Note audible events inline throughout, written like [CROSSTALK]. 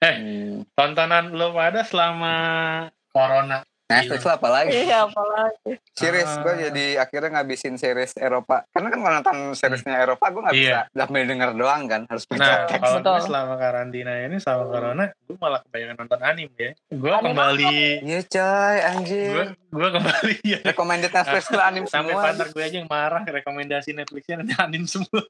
Eh, tontonan lo pada selama corona. Netflix lah apalagi. Iya, apalagi. Series Ah. gue jadi akhirnya ngabisin series Eropa. Karena kan kalau nonton seriesnya Eropa gue nggak Iya. bisa sambil denger doang kan harus baca Nah, teks. kalau gue selama karantina ini selama corona, gue malah kebanyakan nonton anime ya. Gue Anime kembali, Iya coy anjir. gue kembali ya. Recommended Netflix gue anime Sampai semua. partner gue aja yang marah rekomendasi Netflixnya nanti anime semua.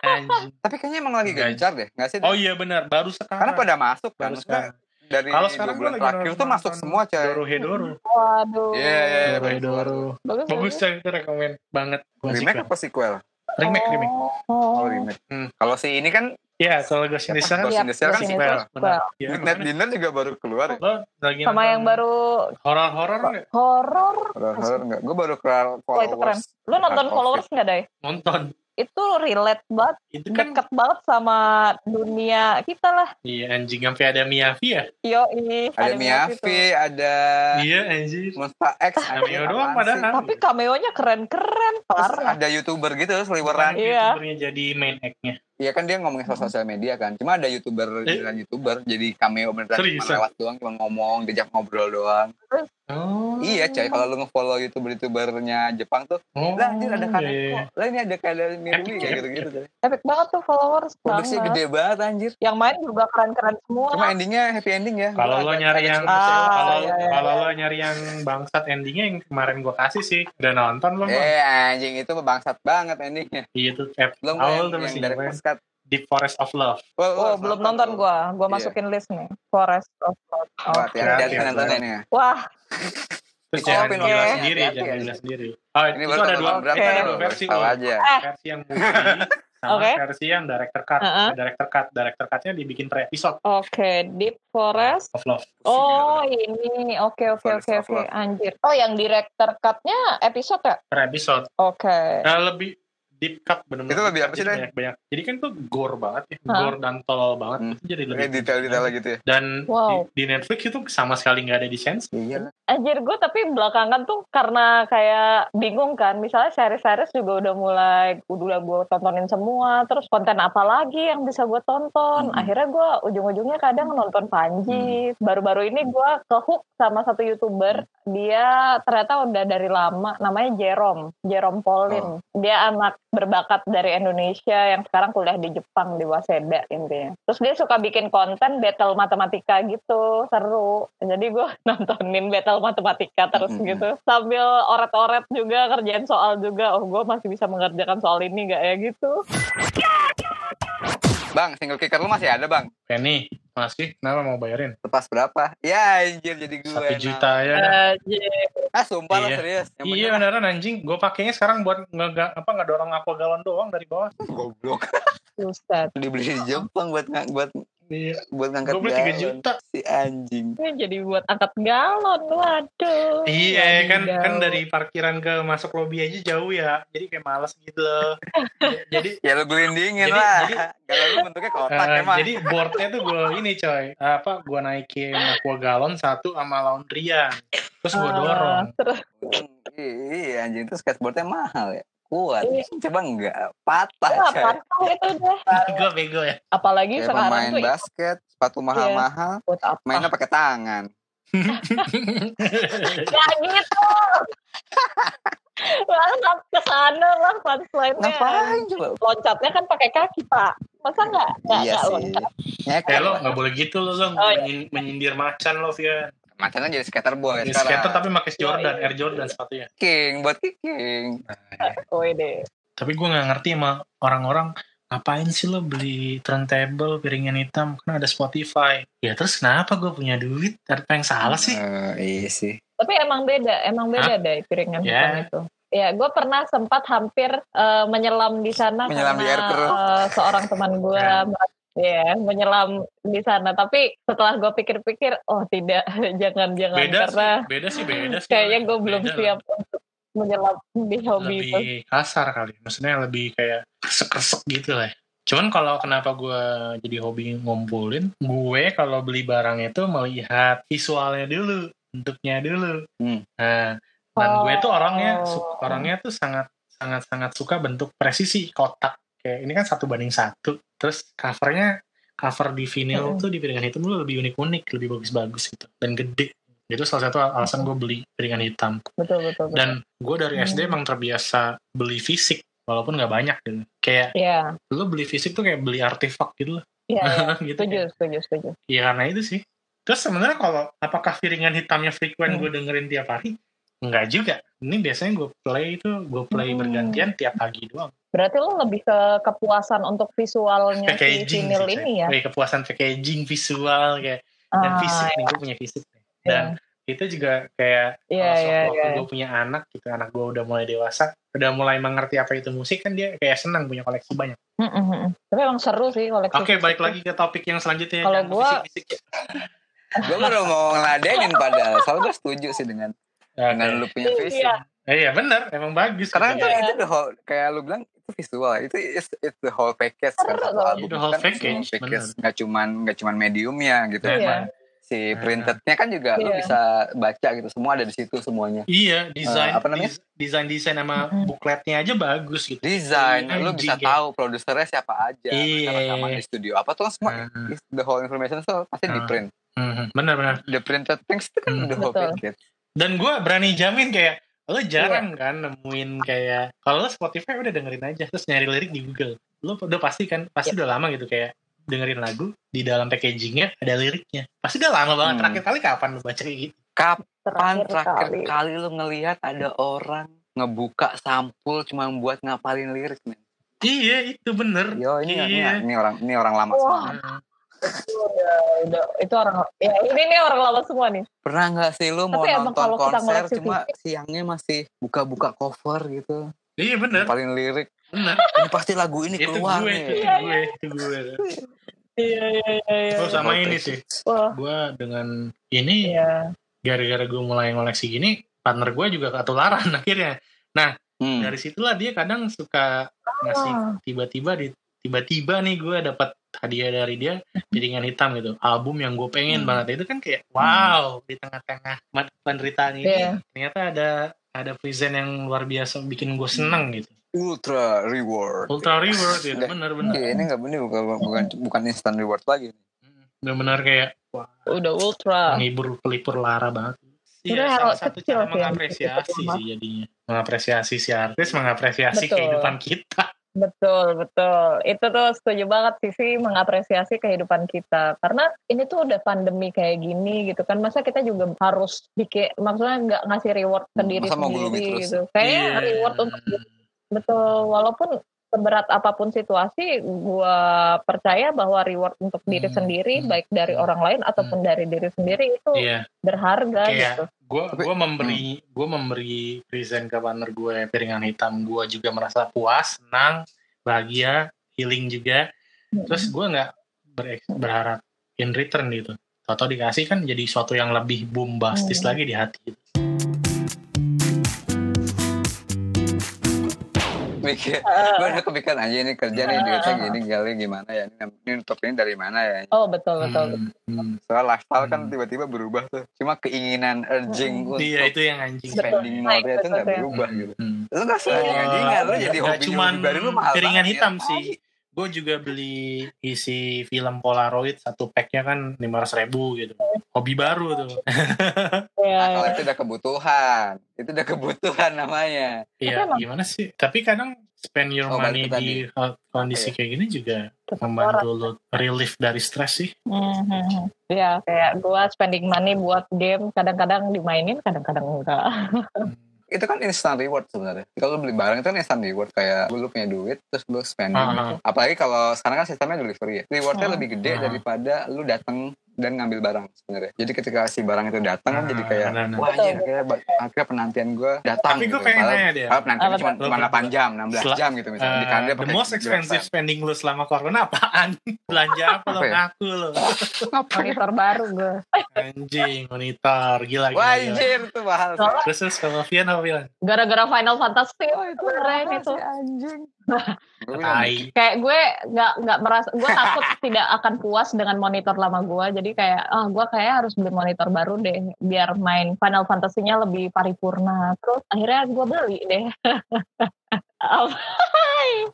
Anjing. Tapi kayaknya emang lagi gencar deh, nggak sih? Oh iya benar, baru sekarang. Karena pada masuk kan. baru sekarang. Dari Kalau sekarang gue bulan lagi terakhir nonton tuh masuk semua coy. Dorohedoro. Waduh. Iya, iya, iya. Dorohedoro. Bagus, Bagus coy, itu rekomend banget. Remake apa sequel? Remake, remake. Oh, Oh remake. Hmm. Kalau si ini kan Iya, kalau Ghost in the Shell kan sequel. Iya, Midnight gimana? Dinner juga baru keluar. ya? Sama yang baru horor-horor nggak? horor. Horor enggak? Gue baru keluar Wah, itu keren. Lu nonton Hard followers nggak, Day? Nonton. Itu relate banget, Itu kan deket banget sama dunia kita lah. iya anjing sampai ada Miyavi ya? Yo, ini Ada Miyavi, ada Iya anjing. Monster X, Cameo doang padahal. Tapi cameo-nya keren-keren, parah. ada youtuber gitu seliweran. Iya. YouTubernya jadi main act-nya. Iya kan dia ngomongin soal sosial media kan. Cuma ada youtuber, Eh? beneran youtuber jadi cameo beneran Seriusan? cuma lewat doang, cuma ngomong, diajak ngobrol doang. Oh. Iya coy, kalau lu nge-follow youtuber-youtubernya Jepang tuh, Oh, lah anjir ada iya, kaneko, iya. lah ini ada kayak Mirwi kayak gitu-gitu. Epic banget tuh followers Produksinya banget. gede banget anjir. Yang main juga keren-keren semua. Cuma endingnya happy ending ya. Kalau Gua lo nyari yang. Ah, kalau iya, iya, kalau lo nyari yang bangsat endingnya yang kemarin gua kasih sih. Udah nonton lo? Eh anjing itu bangsat banget endingnya. Iya tuh. Belum awal yang, tuh yang masih dari Deep Forest of Love. Wah, Oh, belum nonton gua. Gua Iya. masukin list nih. Forest of Love. Wah, Oke. hati-hati Oke. nontonnya nih. Wah, Terus Oh, jangan gila ya. sendiri, Hati-hati jangan ya. gila sendiri. Oh, Ini itu ada dua, berapa itu ada versi. Tahu loh. aja. Eh. Versi yang movie sama Oke. versi yang director cut. Uh-uh. Director cut, director cutnya dibikin per episode oke. Deep Forest. of Love. Oh, ini. Oke, oke, Forest oke, of oke. Love. Anjir. Oh, yang director cut-nya episode ya? Per episode. Oke. Nah, lebih deep cut benar-benar. Itu lebih apa sih, Jadi Dan? banyak-banyak. Jadi kan tuh gore banget ya, Hah? gore dan tolol banget. Hmm. Itu jadi lebih detail-detail gitu ya. Dan Wow. di, di Netflix itu sama sekali nggak ada di sense. Iya lah. Anjir, gue tapi belakangan tuh karena kayak bingung kan. Misalnya series-series juga udah mulai, udah gue tontonin semua. Terus konten apa lagi yang bisa gue tonton. Hmm. Akhirnya gue ujung-ujungnya kadang nonton Panji. Baru-baru ini gue kehook sama satu YouTuber. Dia ternyata udah dari lama. Namanya Jerome. Jerome Pauline. Dia anak berbakat dari Indonesia yang sekarang kuliah di Jepang, di Waseda intinya. Terus dia suka bikin konten battle matematika gitu. Seru. Jadi gue [LAUGHS] nontonin battle matematika terus Mm-mm. gitu sambil oret-oret juga kerjain soal juga oh gue masih bisa mengerjakan soal ini gak ya gitu Bang, single kicker lu masih ada, Bang? Penny, masih, kenapa mau bayarin? Lepas berapa? Ya, anjir jadi gue. Satu nah. juta ya. Anjir. Ah, sumpah lo Iya. serius. Yang Iya bener beneran anjing, gue pakainya sekarang buat nggak apa nggak dorong aqua galon doang dari bawah. Goblok. Buset. Dibeli di Jepang buat buat Iya, buat ngangkat gue beli galon. juta. Si anjing. Ini jadi buat angkat galon waduh Iya kan Wadidaw. kan dari parkiran ke masuk lobi aja jauh ya, jadi kayak males gitu loh. [LAUGHS] jadi Ya lu gelindingin Jadi- lah. jadi- Galon lu bentuknya kotak eh, emang. jadi boardnya tuh gue ini coy, apa gue naikin aqua galon satu sama laundryan, terus gue Ah, dorong. terus Hmm, Iya, anjing itu skateboardnya mahal ya. Kuat. Iya. [LAUGHS] Coba enggak patah, coy. patah itu deh [LAUGHS] gue bego ya. apalagi Kayak sekarang pemain tuh basket, sepatu mahal-mahal, buat apa mainnya pakai tangan. [LAUGHS] ya gitu Banget ke sana lah punchline-nya. Ngapain coba? Loncatnya kan pakai kaki, Pak. Masa nggak nggak Iya loncat? Eh lo nggak boleh gitu lo lo Oh, iya. menyin- menyindir macan lo Via. Macannya jadi skater boy Jadi sekarang. skater tapi pakai Jordan, Iya. Air Jordan sepatunya. King buat kicking. Oh ini. Tapi gue nggak ngerti sama orang-orang ngapain sih lo beli turntable piringan hitam kan ada Spotify. Ya terus kenapa gue punya duit? Ada apa yang salah sih? Eh, iya sih. Tapi emang beda, emang beda deh piringan Ya. hitam itu. Ya, gue pernah sempat hampir eh, menyelam di sana Menyelam di air karena eh, seorang teman gue, ya, menyelam di sana. Tapi setelah gue pikir-pikir, oh tidak, [LAUGHS] jangan-jangan Beda karena sih, beda sih, beda sih. kayaknya gue Beda belum lah. siap untuk menyelam di hobi itu. Lebih kasar kali, maksudnya lebih kayak kresek-kresek gitu lah. Cuman kalau kenapa gue jadi hobi ngumpulin, gue kalau beli barang itu melihat visualnya dulu, bentuknya dulu. Hmm. Nah, dan gue tuh orangnya Oh. orangnya tuh sangat sangat sangat suka bentuk presisi kotak kayak ini kan satu banding satu terus covernya cover di vinyl Hmm. tuh di piringan hitam tuh lebih unik-unik lebih bagus-bagus gitu dan gede itu salah satu alasan gue beli piringan hitam betul betul betul. dan gue dari Hmm. SD emang terbiasa beli fisik walaupun nggak banyak gitu kayak Iya, lu beli fisik tuh kayak beli artefak gitu loh iya, iya. [LAUGHS] gitu setuju, setuju, setuju. ya karena itu sih terus sebenarnya kalau apakah piringan hitamnya frequent Hmm. gue dengerin tiap hari Enggak juga ini biasanya gue play itu gue play Hmm. bergantian tiap pagi doang Berarti lo lebih ke kepuasan untuk visualnya si packaging vinyl sih, ini ya? Wih, kepuasan packaging visual kayak dan Ah, fisik nih iya. gue punya fisik nih. dan itu juga kayak Iya, kalau iya, waktu iya. gue punya anak gitu anak gue udah mulai dewasa udah mulai mengerti apa itu musik kan dia kayak senang punya koleksi banyak Mm, mm, mm. Tapi emang seru sih koleksi. oke fisik balik lagi ke topik yang selanjutnya Kalau gua- fisik-fisik ya. gue baru mau ngeladenin padahal soalnya gue setuju sih dengan Oke. dengan lu punya fisik Iya. Eh, iya benar emang bagus karena gitu. itu, itu the whole kayak lu bilang itu visual itu it's, it's the whole package kan satu album The whole kan package, semua package nggak cuman nggak cuman mediumnya gitu Iya. Emang si printednya kan juga lu Iya. bisa baca gitu semua ada di situ semuanya Iya, desain Eh, apa namanya? dis- desain-desain sama bukletnya aja bagus gitu. desain lu Anjing, bisa tahu produsernya siapa aja Iya. rekaman di studio apa tuh kan semua the whole information tuh pasti di print Mhm, Benar-benar. the printed things itu kan Hmm. the whole Betul. package Dan gue berani jamin kayak lo jarang Iya. kan nemuin kayak kalau lo Spotify udah dengerin aja terus nyari lirik di Google. Lo udah pasti kan pasti Iya. udah lama gitu kayak dengerin lagu di dalam packagingnya ada liriknya. Pasti udah lama banget. Hmm. Terakhir kali kapan lo baca kayak gitu? kapan Terakhir terakhir kali. kali lu ngelihat ada orang ngebuka sampul cuma buat ngapalin lirik men Iya itu bener. yo ini, ini, Iya. ini orang ini orang lama Heeh. Udah, udah, itu orang ya ini nih orang lama semua nih. pernah nggak sih lu mau Tapi nonton kalau konser cuma fisik- siangnya masih buka-buka cover gitu Iya bener. ngapalin lirik Bener. ini pasti lagu ini itu keluar gue, nih itu Iya, gue, itu gue. Iya iya iya. iya. Gue sama ini sih. Wah, Gue dengan ini iya. gara-gara gue mulai ngoleksi gini partner gue juga ketularan [LAUGHS] akhirnya Hmm. dari situlah dia kadang suka ngasih Ah. tiba-tiba di tiba-tiba nih gue dapat hadiah dari dia [LAUGHS] piringan hitam gitu. Album yang gue pengen Hmm. banget. Itu kan kayak wow di tengah-tengah penderitaan ini. Iya. ternyata ada ada present yang luar biasa bikin gue seneng gitu. Ultra reward. Ultra reward gitu Udah. bener-bener Oke, ini nggak bener bukan bukan bukan instant reward lagi bener-bener kayak wah. Udah ultra. menghibur pelipur lara banget. Iya, salah satu kecil cara mengapresiasi sih jadinya. Mengapresiasi si artis mengapresiasi Betul. kehidupan kita Betul, betul. Itu tuh setuju banget sih sih mengapresiasi kehidupan kita. Karena ini tuh udah pandemi kayak gini gitu kan. Masa kita juga harus bikin, maksudnya nggak ngasih reward ke Hmm, sendiri gitu. Kayaknya Iya. reward untuk betul. Walaupun seberat apa pun situasi, gua percaya bahwa reward untuk diri Hmm, sendiri, hmm, baik dari hmm, orang lain ataupun dari diri sendiri itu iya. berharga Kayak- gitu. gue gue memberi gue memberi present ke partner gue piringan hitam gue juga merasa puas senang bahagia healing juga. Terus gue nggak ber- berharap in return gitu. Atau dikasih kan jadi suatu yang lebih bombastis Hmm. lagi di hati. gitu. Mikir [LAUGHS] gue udah kepikiran aja ini kerja nih duitnya gini kali gimana ya ini, nutup ini dari mana ya oh betul betul. Hmm, hmm. soal lifestyle kan Hmm. tiba-tiba berubah tuh cuma keinginan urging Hmm. untuk iya itu yang anjing spending more itu nggak berubah gitu Hmm. lu nggak sih Oh, anjingan lu jadi hobi cuman baru lu mahal piringan banget, hitam ya. sih gue juga beli isi film Polaroid satu packnya kan lima ribu gitu hobi baru tuh [LAUGHS] Iya, Nah, kalau iya. itu udah kebutuhan itu udah kebutuhan namanya Iya, gimana sih? Tapi kadang spend your Oh, money di uh, kondisi kayak gini juga membantu lo relief dari stres sih. Mhm. Iya, kayak gua spending money buat game kadang-kadang dimainin, kadang-kadang enggak. itu kan instant reward sebenarnya kalau lu beli barang itu kan instant reward kayak lu punya duit terus lu spending Ah, apalagi kalau sekarang kan sistemnya delivery ya rewardnya Hmm. lebih gede Ah. daripada lu datang dan ngambil barang sebenarnya jadi ketika si barang itu datang kan Ah, jadi kayak benar-benar. wah anjir akhirnya, akhirnya penantian gue datang Tapi gue gitu. pengen nanya deh. padahal penantiannya Apa cuma, cuma 8 jam 16 Sel- jam gitu misalnya di Uh, Kanada the pakai most expensive spending lo selama corona apaan? [LAUGHS] Belanja apa lo? Ya? Ngaku lo. ngapain Monitor baru gue. Anjing, monitor. Gila, gila. wah anjir tuh mahal Terus, terus kalau Vian apa Vian? gara-gara Final Fantasy Oh, itu keren itu. anjing. Kayak gue nggak nggak merasa, gue takut [LAUGHS] tidak akan puas dengan monitor lama gue. Jadi kayak, ah gue kayak harus beli monitor baru deh, biar main Final Fantasy-nya lebih paripurna. Terus akhirnya gue beli deh. [LAUGHS] Oh,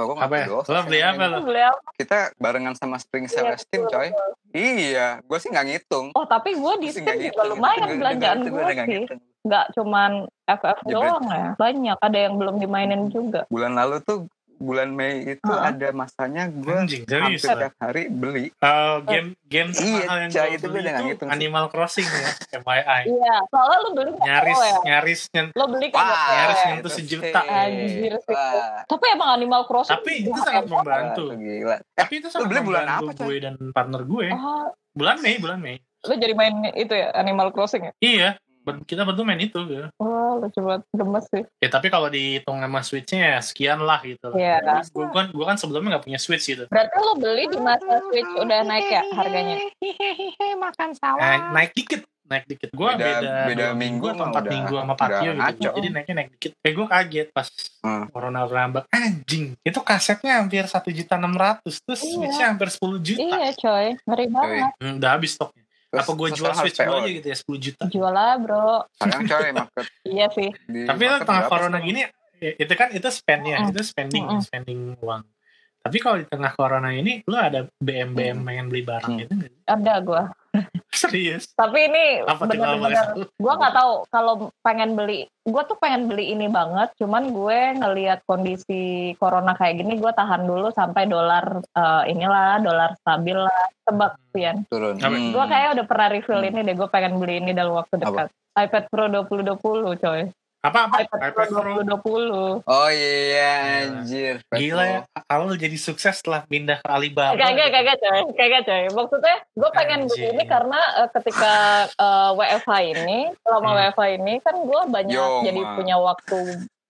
gua nggak Apa ya? dosa Lo beli apa lo? Beli apa? Kita barengan sama Spring Iya, Celestine betul, coy. betul. Iya, gue sih nggak ngitung. Oh tapi gue di Steam juga ngitung. lumayan belanjaan gue sih. ngitung. Nggak cuman FF Jebret. doang ya. Banyak. Ada yang belum dimainin juga. Bulan lalu tuh bulan Mei itu Heeh. ada masanya gue Anjing, serius hampir lah. tiap hari beli. Oh, game game Iya, termahal yang gue itu beli itu ngitung. Animal Crossing ya, FYI. Iya. Soalnya lu beli Nyaris, ya. nyaris nyen- Lo beli kan nyaris tahu ya. nyentuh itu sejuta. Anjir sih. Wah, Tapi emang Animal Crossing. Tapi itu sangat membantu. wah, gila. Tapi itu sangat beli bulan apa, gue dan partner gue. Oh, Bulan Mei, bulan Mei. lo jadi main itu ya Animal Crossing ya? Iya, kita berdua main itu. Ya. Oh, lucu banget. Gemes sih. Ya, tapi kalau dihitung sama Switch-nya ya sekian lah gitu. Iya. Gue kan, gue kan sebelumnya nggak punya Switch gitu. Berarti lo beli di masa Switch udah naik ya harganya? makan Nah, sawah. naik dikit naik dikit gue Beda- beda, beda minggu atau empat minggu sama Patio gitu ngaco. jadi naiknya naik dikit kayak gue kaget pas Hmm. corona berambak anjing itu kasetnya hampir satu juta enam ratus terus Iya. switchnya hampir 10 juta Iya coy, ngeri banget. Hmm, udah habis stoknya Terus- apa gue jual switch gue aja gitu ya 10 juta Jual lah bro. Sekarang coy market [LAUGHS] Iya sih. di tapi lo tengah corona sih? gini ya, itu kan itu spendnya Mm-mm. itu spending Mm-mm. spending uang tapi kalau di tengah corona ini lo ada BM BM Hmm. pengen beli barang Hmm. gitu nggak Ada gue. [LAUGHS] serius Tapi ini apa tahu? gue nggak tahu kalau pengen beli gue tuh pengen beli ini banget cuman gue ngelihat kondisi corona kayak gini gue tahan dulu sampai dolar eh, inilah dolar stabil lah tebak Pian turun. Apa? gue kayak udah pernah reveal Hmm. ini deh gue pengen beli ini dalam waktu dekat iPad Pro 2020 coy apa apa iPad, iPad Pro Pro 2020 Oh iya anjir. Gila ya, kalau jadi sukses setelah pindah ke Alibaba. Kagak, kagak coy, kagak coy. Maksudnya gue pengen beli Anjing. ini karena eh, ketika eh, WFH ini, selama Hmm. WFH ini kan gue banyak Yo, jadi Ma. punya waktu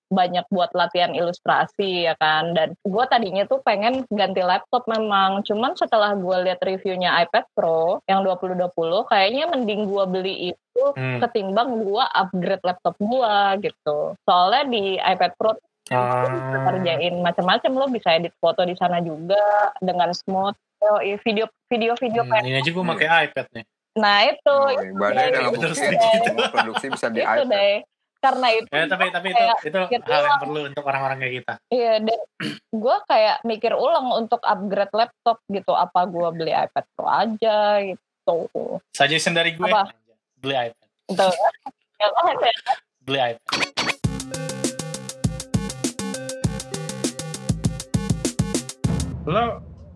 banyak buat latihan ilustrasi ya kan dan gue tadinya tuh pengen ganti laptop memang cuman setelah gue lihat reviewnya iPad Pro yang 2020 kayaknya mending gue beli itu Hmm. ketimbang gue upgrade laptop gue gitu soalnya di iPad Pro Ah. bisa kerjain macam-macam lo bisa edit foto di sana juga dengan smooth Yo, i- video video video Hmm, kayak ini aja gue pakai iPad nih. nah itu Oh, itu Badai. Terus ngebuktiin gitu. semua [LAUGHS] produksi bisa di itu iPad. deh karena itu Eh, tapi tapi itu kayak itu mikir hal yang ulang. perlu untuk orang-orang kayak kita. iya dan gue kayak mikir ulang untuk upgrade laptop gitu apa gue beli iPad Pro aja gitu Suggestion dari gue, Apa? Beli iPad. ada. Beli iPad. Lo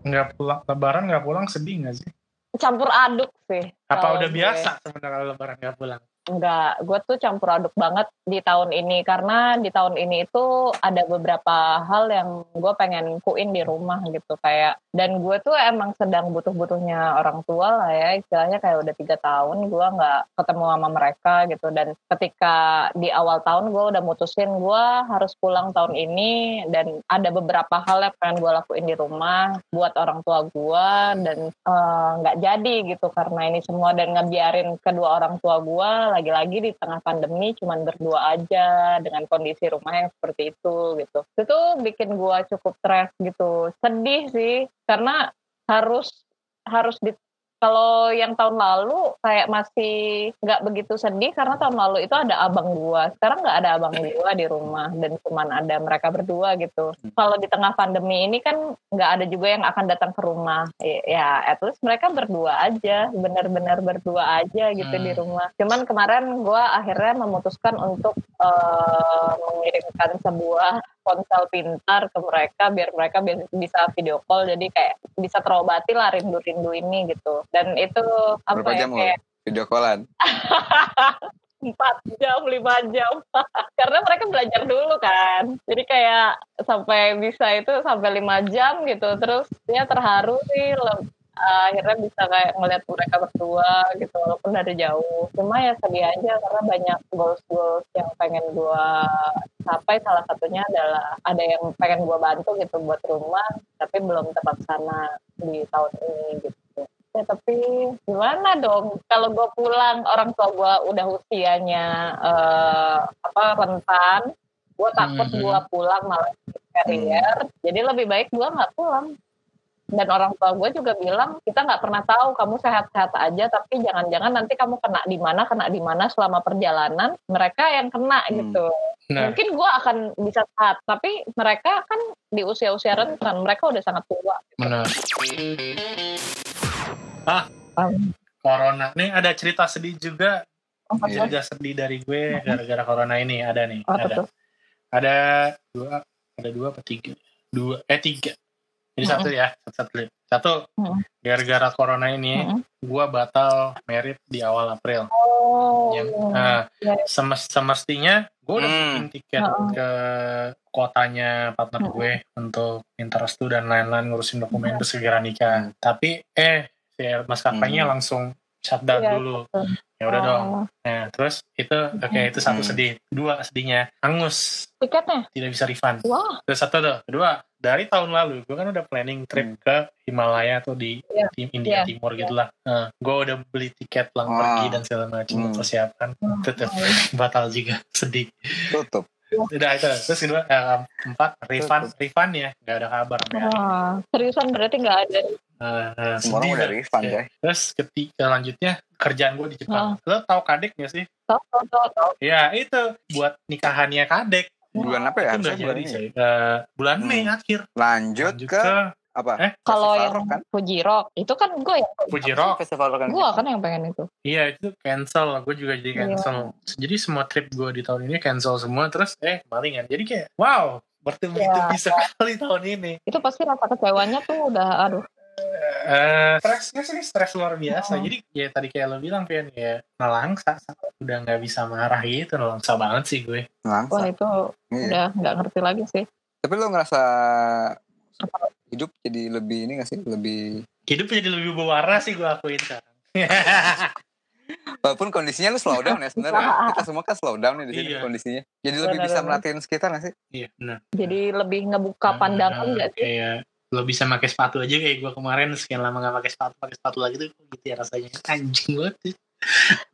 nggak pulang lebaran nggak pulang sedih nggak sih? campur aduk sih Apa udah gue. biasa sebenarnya kalau lebaran nggak pulang? Enggak, gue tuh campur aduk banget di tahun ini. Karena di tahun ini itu ada beberapa hal yang gue pengen kuin di rumah gitu kayak dan gue tuh emang sedang butuh-butuhnya orang tua lah ya. Istilahnya kayak udah tiga tahun gue nggak ketemu sama mereka gitu. Dan ketika di awal tahun gue udah mutusin gue harus pulang tahun ini. Dan ada beberapa hal yang pengen gue lakuin di rumah buat orang tua gue dan eh, nggak jadi gitu karena ini semua. Dan ngebiarin kedua orang tua gue lagi-lagi di tengah pandemi cuman berdua aja dengan kondisi rumah yang seperti itu gitu. Itu tuh bikin gue cukup stres gitu. Sedih sih karena harus harus di kalau yang tahun lalu kayak masih nggak begitu sedih karena tahun lalu itu ada abang gua. Sekarang nggak ada abang gua di rumah dan cuman ada mereka berdua gitu. Kalau di tengah pandemi ini kan nggak ada juga yang akan datang ke rumah. Ya ya, at least mereka berdua aja benar-benar berdua aja gitu Hmm. di rumah. Cuman kemarin gua akhirnya memutuskan untuk eh, mengirimkan sebuah ponsel pintar ke mereka biar mereka bi- bisa video call. Jadi kayak bisa terobati lah rindu-rindu ini gitu. Dan itu apa Berapa ya jam kayak Video callan. [LAUGHS] empat jam lima jam. [LAUGHS] Karena mereka belajar dulu kan. Jadi kayak sampai bisa itu sampai lima jam gitu. Terus dia terharu sih le- akhirnya bisa kayak ngeliat mereka berdua gitu walaupun dari jauh. Cuma ya sedih aja karena banyak goals goals yang pengen gua capai. Salah satunya adalah ada yang pengen gua bantu gitu buat rumah tapi belum terlaksana di tahun ini gitu. Ya tapi gimana dong? Kalau gue pulang orang tua gue udah usianya eh, apa rentan gue takut Mhm. gue pulang malah karier jadi lebih baik gue nggak pulang dan orang tua gue juga bilang kita nggak pernah tahu kamu sehat-sehat aja tapi jangan-jangan nanti kamu kena di mana kena di mana selama perjalanan mereka yang kena Hmm. gitu Nah, Mungkin gue akan bisa taat, tapi mereka kan di usia-usia rentan, mereka udah sangat tua. benar. Ah, Um, corona. Nih ada cerita sedih juga. Cerita sedih dari gue gara-gara corona ini ada nih. Apa ada. tuh? Ada dua, ada dua apa tiga? Dua, eh tiga. Jadi satu ya, satu. Satu, Mm. gara-gara corona ini, Mm. gue batal merit di awal April. Oh, Yang, nah, Ya. semes- semestinya gue udah Hmm. booking tiket Heeh. ke kotanya partner Mm. gue untuk minta restu dan lain-lain ngurusin dokumen terus segera nikah. Tapi eh si maskapainya Hmm. langsung shutdown Iya, dulu. betul. Ya udah dong. Oh, Nah, terus itu oke itu satu Hmm. sedih. Dua sedihnya angus tiketnya? tidak bisa refund. Wah, Terus satu tuh. Kedua, dari tahun lalu gue kan udah planning trip Hmm. ke Himalaya tuh di, Iya. di India Iya. Timur gitulah. Nah, gue udah beli tiket pulang Wah. pergi dan segala macam Hmm. persiapan. Tetep [LAUGHS] batal juga [LAUGHS] sedih. Tutup. Udah itu. Terus kedua, eh, empat refund refund ya nggak ada kabar. Wah, seriusan berarti nggak ada. Nah, Semua sedih udah refund ya. Terus ketika selanjutnya kerjaan gue di Jepang. Ah. Lo tau kadek gak sih? Tahu, tahu, tahu, tahu. Ya itu buat nikahannya kadek. Bulan apa ya? itu Harusnya bulan jadi ini. sih. Eh, bulan Hmm. Mei akhir. Lanjut, Lanjut ke, ke apa? Eh? Kalau yang Rock kan? Fuji Rock, itu kan gue yang Fuji Rock. Festival Rock kan? gue kan yang pengen itu. Iya itu cancel. Gue juga jadi Iya. cancel. Jadi semua trip gue di tahun ini cancel semua. Terus eh malingan. Jadi kayak wow. Bertubi-tubi Iya. sekali [LAUGHS] tahun ini. Itu pasti rasa kecewanya tuh udah aduh. Eh, stresnya sih stres luar biasa. Oh. Jadi ya tadi kayak lo bilang Pian ya nelangsa udah nggak bisa marah gitu nelangsa banget sih gue. Wah Langsung. itu Iya. udah nggak ngerti lagi sih. Tapi lo ngerasa hidup jadi lebih ini gak sih? Lebih Hidup jadi lebih berwarna sih gue akuin sekarang. [LAUGHS] walaupun kondisinya lu slow down ya sebenarnya. [LAUGHS] Kita semua kan slow down nih di sini Iya. kondisinya. Jadi lebih bisa merhatiin sekitar gak sih? Iya benar. Jadi lebih ngebuka pandangan nggak sih? Kayak lo bisa pakai sepatu aja kayak gue kemarin sekian lama gak pakai sepatu pakai sepatu lagi tuh gitu ya rasanya anjing banget sih.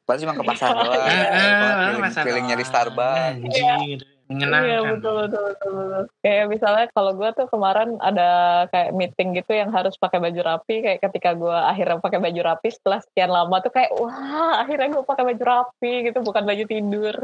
Pasti cuma ke pasar doang. Ah, ah, feeling, feelingnya di doang. Starbucks. Anjing gitu. menyenangkan. Iya betul betul betul betul. Kayak misalnya kalau gue tuh kemarin ada kayak meeting gitu yang harus pakai baju rapi. Kayak ketika gue akhirnya pakai baju rapi setelah sekian lama tuh kayak wah akhirnya gue pakai baju rapi gitu bukan baju tidur.